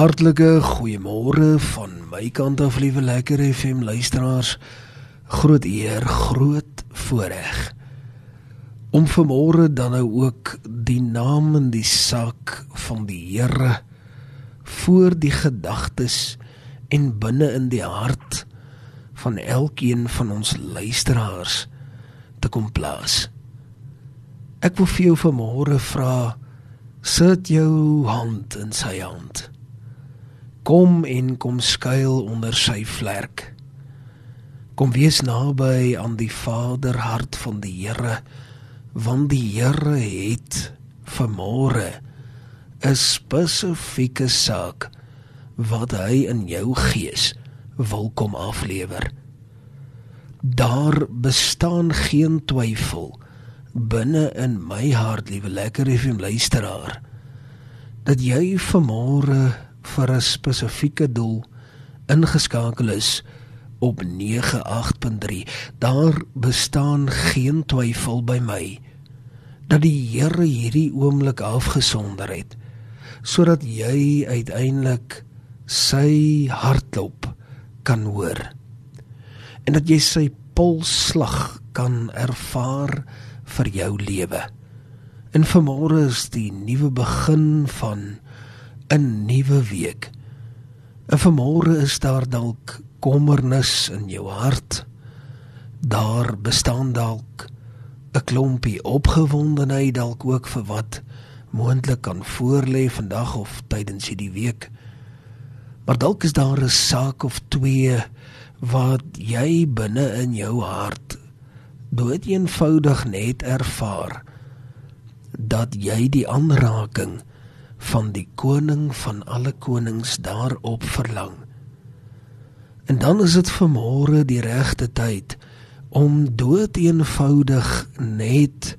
Hartlike goeiemôre van my kant af, liewe lekker FM luisteraars. Groot eer, groot voorreg om vanmôre dan nou ook die naam en die saak van die Here voor die gedagtes en binne in die hart van elkeen van ons luisteraars te kom plaas. Ek wil vir jou vanmôre vra sit jou hand in sy hand. Kom en kom skuil onder sy vlerk. Kom wees naby aan die Vaderhart van die Here, want die Here het vanmôre 'n spesifieke saak wat hy in jou gees wil kom aflewer. Daar bestaan geen twyfel binne in my hart, liewe lekker FM luisteraar, dat jy vanmôre vir 'n spesifieke doel ingeskakel is op 98.3. Daar bestaan geen twyfel by my dat die Here hierdie oomblik afgesonder het sodat jy uiteindelik sy hartklop kan hoor en dat jy sy polsslag kan ervaar vir jou lewe. En vanmôre is die nuwe begin van 'n nuwe week. En vanmôre is daar dalk kommernis in jou hart. Daar bestaan dalk 'n klompie opgewondenheid dalk ook vir wat moontlik kan voorlê vandag of tydens hierdie week. Maar dalk is daar 'n saak of twee wat jy binne in jou hart dood eenvoudig net ervaar dat jy die aanraking van die koning van alle konings daarop verlang. En dan is dit vermore die regte tyd om dood eenvoudig net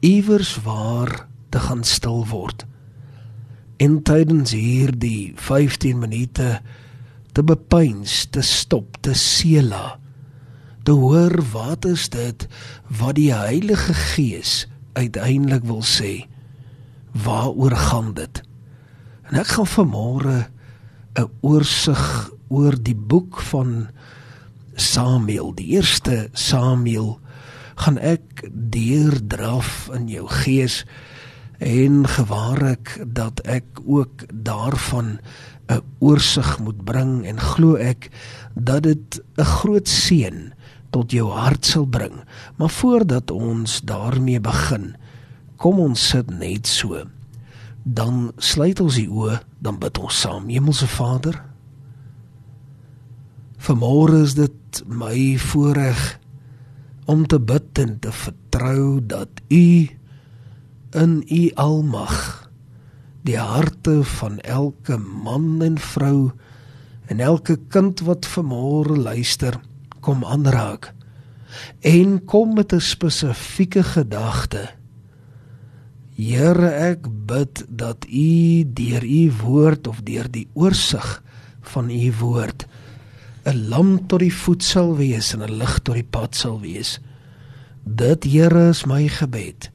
iewers waar te gaan stil word. En tydens hierdie 15 minute te bepeins, te stop, te sela te hoor wat is dit wat die Heilige Gees uiteindelik wil sê waaroor gaan dit en ek gaan vanmôre 'n oorsig oor die boek van Samuel die eerste Samuel gaan ek deurdraf in jou gees en gewaar ek dat ek ook daarvan 'n oorsig moet bring en glo ek dat dit 'n groot seën tot jou hart sal bring. Maar voordat ons daarmee begin, kom ons sit net so. Dan sluit ons die oë, dan bid ons saam. Hemelse Vader, vanmôre is dit my voorreg om te bid en te vertrou dat U in U almag die harte van elke man en vrou en elke kind wat vanmôre luister kom aanraak en kom met 'n spesifieke gedagte. Here, ek bid dat U deur U woord of deur die oorsig van U woord 'n lamp tot die voet sal wees en 'n lig tot die pad sal wees. Dit Here is my gebed.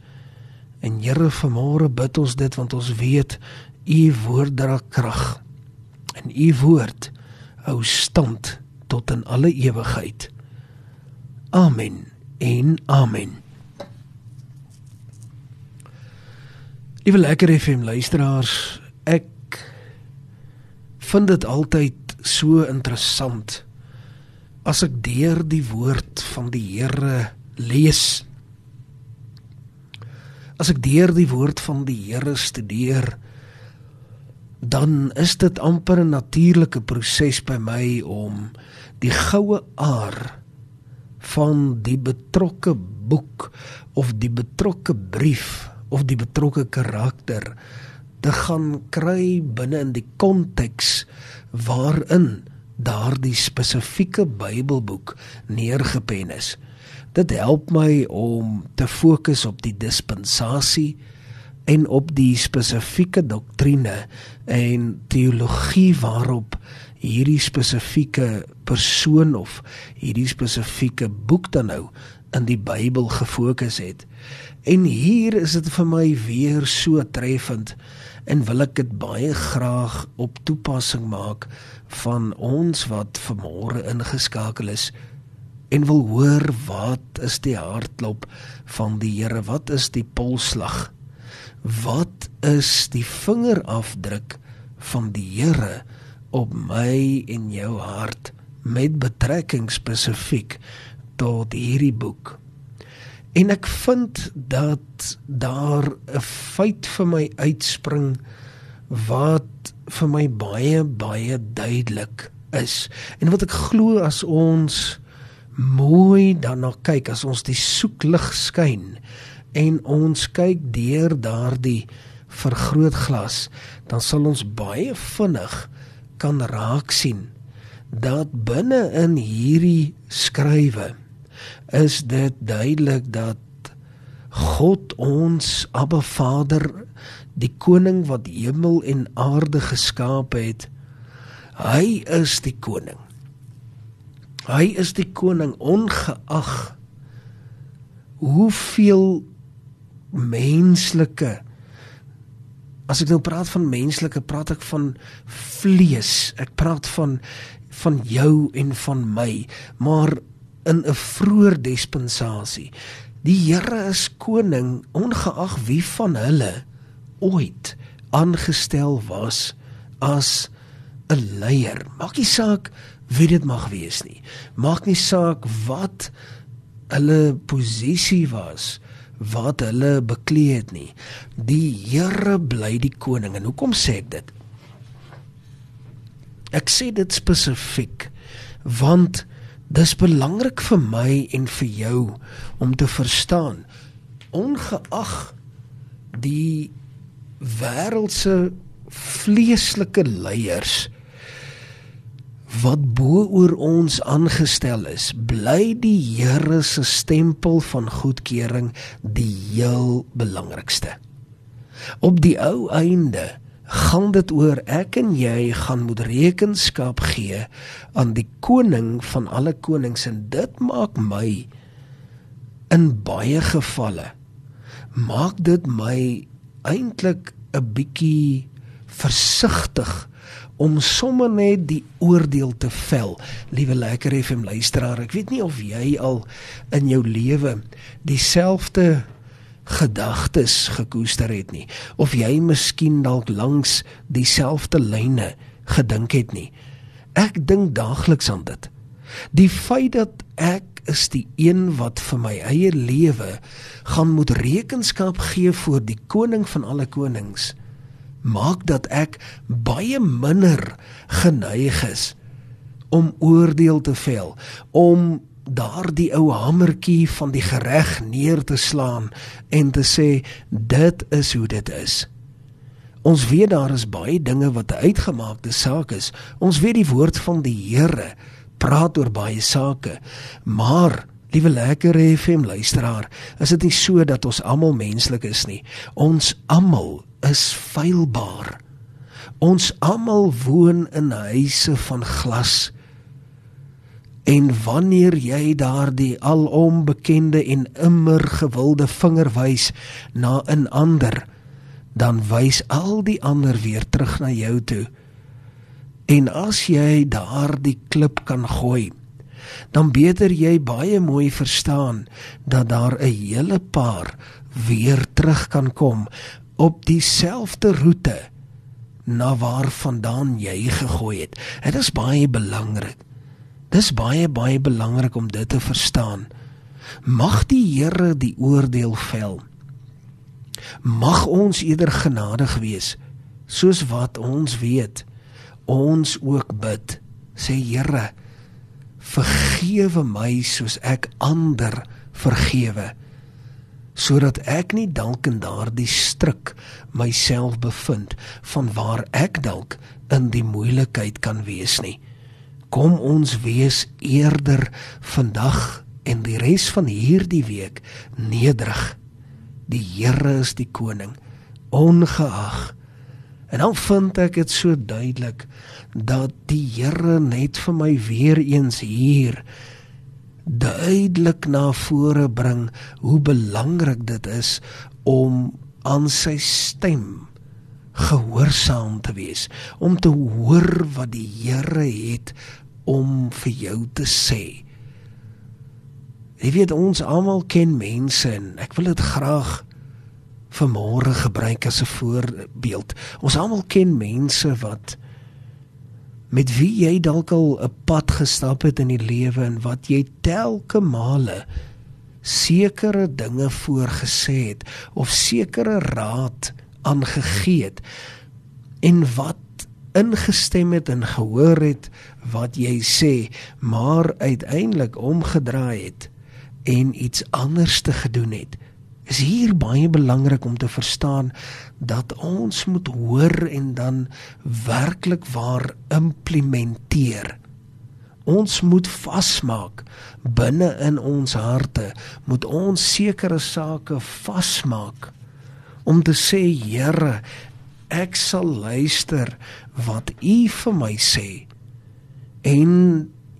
En Here, vanmôre bid ons dit want ons weet U woord dra krag. En U woord hou stand tot in alle ewigheid. Amen. En amen. Liewe lekker FM luisteraars, ek vind dit altyd so interessant as ek deur die woord van die Here lees. As ek deur die woord van die Here studeer, dan is dit amper 'n natuurlike proses by my om die goue aar van die betrokke boek of die betrokke brief of die betrokke karakter te gaan kry binne in die konteks waarin daardie spesifieke Bybelboek neergepen is. Dit help my om te fokus op die dispensasie en op die spesifieke doktrine en teologie waarop hierdie spesifieke persoon of hierdie spesifieke boek dan nou in die Bybel gefokus het. En hier is dit vir my weer so treffend. en wil ek dit baie graag op toepassing maak van ons wat vanmôre ingeskakel is en wil hoor wat is die hartklop van die Here wat is die polslag wat is die vingerafdruk van die Here op my en jou hart met betrekking spesifiek tot hierdie boek En ek vind dat daar 'n feit vir my uitspring wat vir my baie baie duidelik is. En wat ek glo as ons mooi daarna kyk, as ons die soeklig skyn en ons kyk deur daardie vergrootglas, dan sal ons baie vinnig kan raak sien dat binne in hierdie skrywe is dit duidelik dat God ons Abba Vader die koning wat hemel en aarde geskaap het hy is die koning. Hy is die koning ongeag hoeveel menslike as ek nou praat van menslike praat ek van vlees ek praat van van jou en van my. Maar in 'n vroeë dispensasie. Die Here is koning ongeag wie van hulle ooit aangestel was as 'n leier. Maak nie saak wie dit mag wees nie. Maak nie saak wat hulle posisie was wat hulle bekleed het nie. Die Here bly die koning en hoekom sê ek dit? Ek sê dit spesifiek want Dis belangrik vir my en vir jou om te verstaan ongeag die wêreldse vleeslike leiers wat bo oor ons aangestel is, bly die Here se stempel van goedkeuring die heel belangrikste. Op die ou einde gaan dit oor ek en jy gaan moet rekenskap gee aan die koning van alle konings en dit maak my in baie gevalle maak dit my eintlik 'n bietjie versigtig om sommer net die oordeel te vel. Liewe lekker FM luisteraar, ek weet nie of jy al in jou lewe dieselfde gedagtes gekoester het nie of jy miskien dalk langs dieselfde lyne gedink het nie. Ek dink daagliks aan dit. Die feit dat ek is die een wat vir my eie lewe gaan moet rekenskap gee voor die koning van alle konings maak dat ek baie minder geneig is om oordeel te vel om daardie ou hamertjie van die gereg neer te slaan en te sê dit is hoe dit is. Ons weet daar is baie dinge wat 'n uitgemaakte saak is. Ons weet die woord van die Here praat oor baie sake. Maar liewe lekker FM luisteraar, is dit nie so dat ons almal menslik is nie. Ons almal is feilbaar. Ons almal woon in huise van glas. En wanneer jy daardie alom bekende en immer gewilde vinger wys na 'n ander, dan wys al die ander weer terug na jou toe. En as jy daardie klip kan gooi, dan beter jy baie mooi verstaan dat daar 'n hele paar weer terug kan kom op dieselfde roete na waarvandaan jy gegooi het. Dit is baie belangrik. Dis baie baie belangrik om dit te verstaan. Mag die Here die oordeel vel. Mag ons eerder genadig wees soos wat ons weet. Ons ook bid. Sê Here, vergewe my soos ek ander vergewe sodat ek nie dalk in daardie struik myself bevind van waar ek dalk in die moeilikheid kan wees nie kom ons wees eerder vandag en die res van hierdie week nederig. Die Here is die koning ongeag. En dan vind ek dit so duidelik dat die Here net vir my weer eens hier duidelik na vore bring hoe belangrik dit is om aan sy stem gehoorsaam te wees, om te hoor wat die Here het om vir jou te sê. Jy weet ons almal ken mense en ek wil dit graag vanmôre gebruik as 'n voorbeeld. Ons almal ken mense wat met wie jy dalk al 'n pad gestap het in die lewe en wat jy telke male sekere dinge voorgesê het of sekere raad aangegee het en wat ingestem het en gehoor het wat jy sê maar uiteindelik omgedraai het en iets anders te gedoen het. Is hier baie belangrik om te verstaan dat ons moet hoor en dan werklik waar implementeer. Ons moet vasmaak binne in ons harte moet ons sekere sake vasmaak om te sê Here ek sal luister wat u vir my sê. En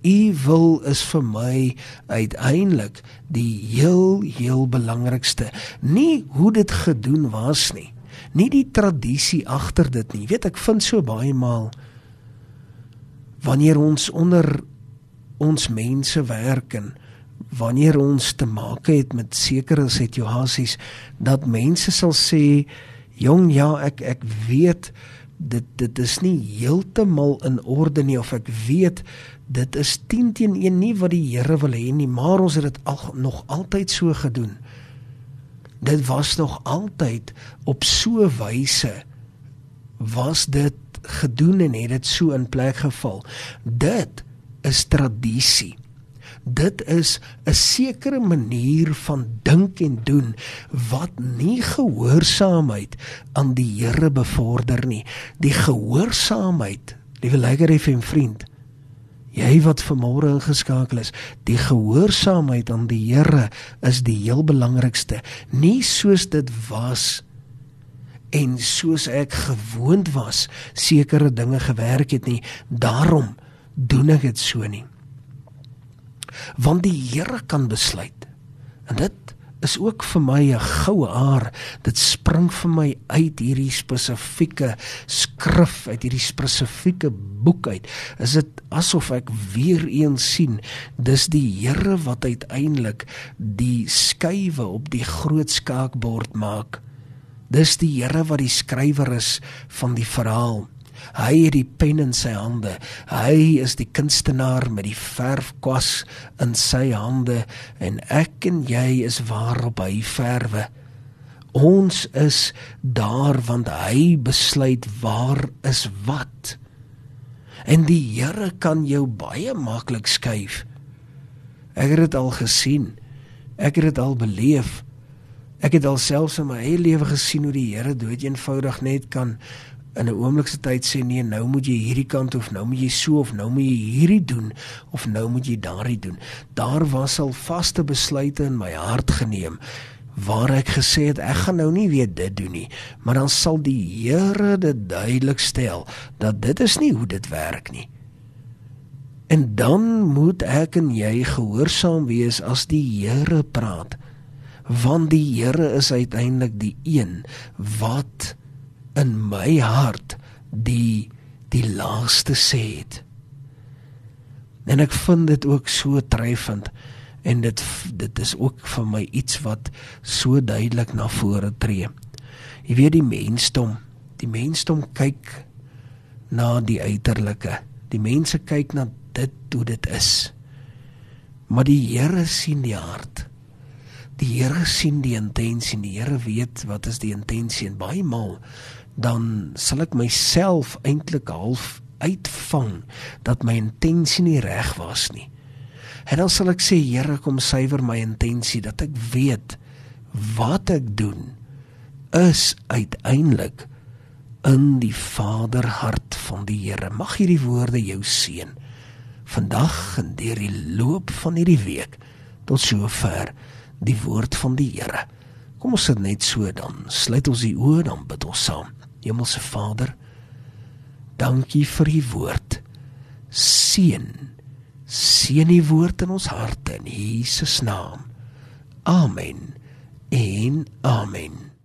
u wil is vir my uiteindelik die heel heel belangrikste. Nie hoe dit gedoen was nie. Nie die tradisie agter dit nie. Weet ek vind so baie maal wanneer ons onder ons mense werk en wanneer ons te maak het met sekere situasies dat mense sal sê jong ja ek ek weet dit dit is nie heeltemal in orde nie of ek weet dit is 10 teen 1 nie wat die Here wil hê nie maar ons het dit al nog altyd so gedoen dit was nog altyd op so wyse was dit gedoen en het dit so in plek geval dit is tradisie. Dit is 'n sekere manier van dink en doen wat nie gehoorsaamheid aan die Here bevorder nie. Die gehoorsaamheid, liewe Leiger FM vriend, jy wat vanmôre ingeskakel is, die gehoorsaamheid aan die Here is die heel belangrikste. Nie soos dit was en soos ek gewoond was sekere dinge gewerk het nie. Daarom doen ek dit so nie. Want die Here kan besluit. En dit is ook vir my 'n goue aar. Dit spring vir my uit hierdie spesifieke skrif, uit hierdie spesifieke boek uit. Is dit asof ek weer eens sien, dis die Here wat uiteindelik die skuwe op die groot skaakbord maak. Dis die Here wat die skrywer is van die verhaal. Hy het die pen in sy hande. Hy is die kunstenaar met die verfkwas in sy hande en ek en jy is waarop hy verwe. Ons is daar want hy besluit waar is wat. En die Here kan jou baie maklik skuif. Ek het dit al gesien. Ek het dit al beleef. Ek het alselfs in my eie lewe gesien hoe die Here dood eenvoudig net kan in 'n oomblik se tyd sê nee, nou moet jy hierdie kant of nou moet jy so of nou moet jy hierdie doen of nou moet jy daardie doen. Daar was al vaste besluite in my hart geneem waar ek gesê het ek gaan nou nie weer dit doen nie, maar dan sal die Here dit duidelik stel dat dit is nie hoe dit werk nie. En dan moet ek en jy gehoorsaam wees as die Here praat. Want die Here is uiteindelik die een wat in my hart die die laaste sê het. En ek vind dit ook so treffend en dit dit is ook vir my iets wat so duidelik na vore tree. Jy weet die mensdom, die mensdom kyk na die uiterlike. Die mense kyk na dit hoe dit is. Maar die Here sien die hart. Die Here sien die intensie, die Here weet wat is die intensie en baie maal dan sal ek myself eintlik half uitvang dat my intensie nie reg was nie. En dan sal ek sê Here kom suiwer my intensie dat ek weet wat ek doen is uiteindelik in die Vaderhart van die Here. Mag hierdie woorde jou seën vandag en deur die loop van hierdie week tot sover die woord van die Here. Kom ons sit net so dan. Sluit ons die oë dan bid ons saam. Hemelse Vader, dankie vir u woord. Seën. Seën die woord in ons harte in Jesus naam. Amen. En amen.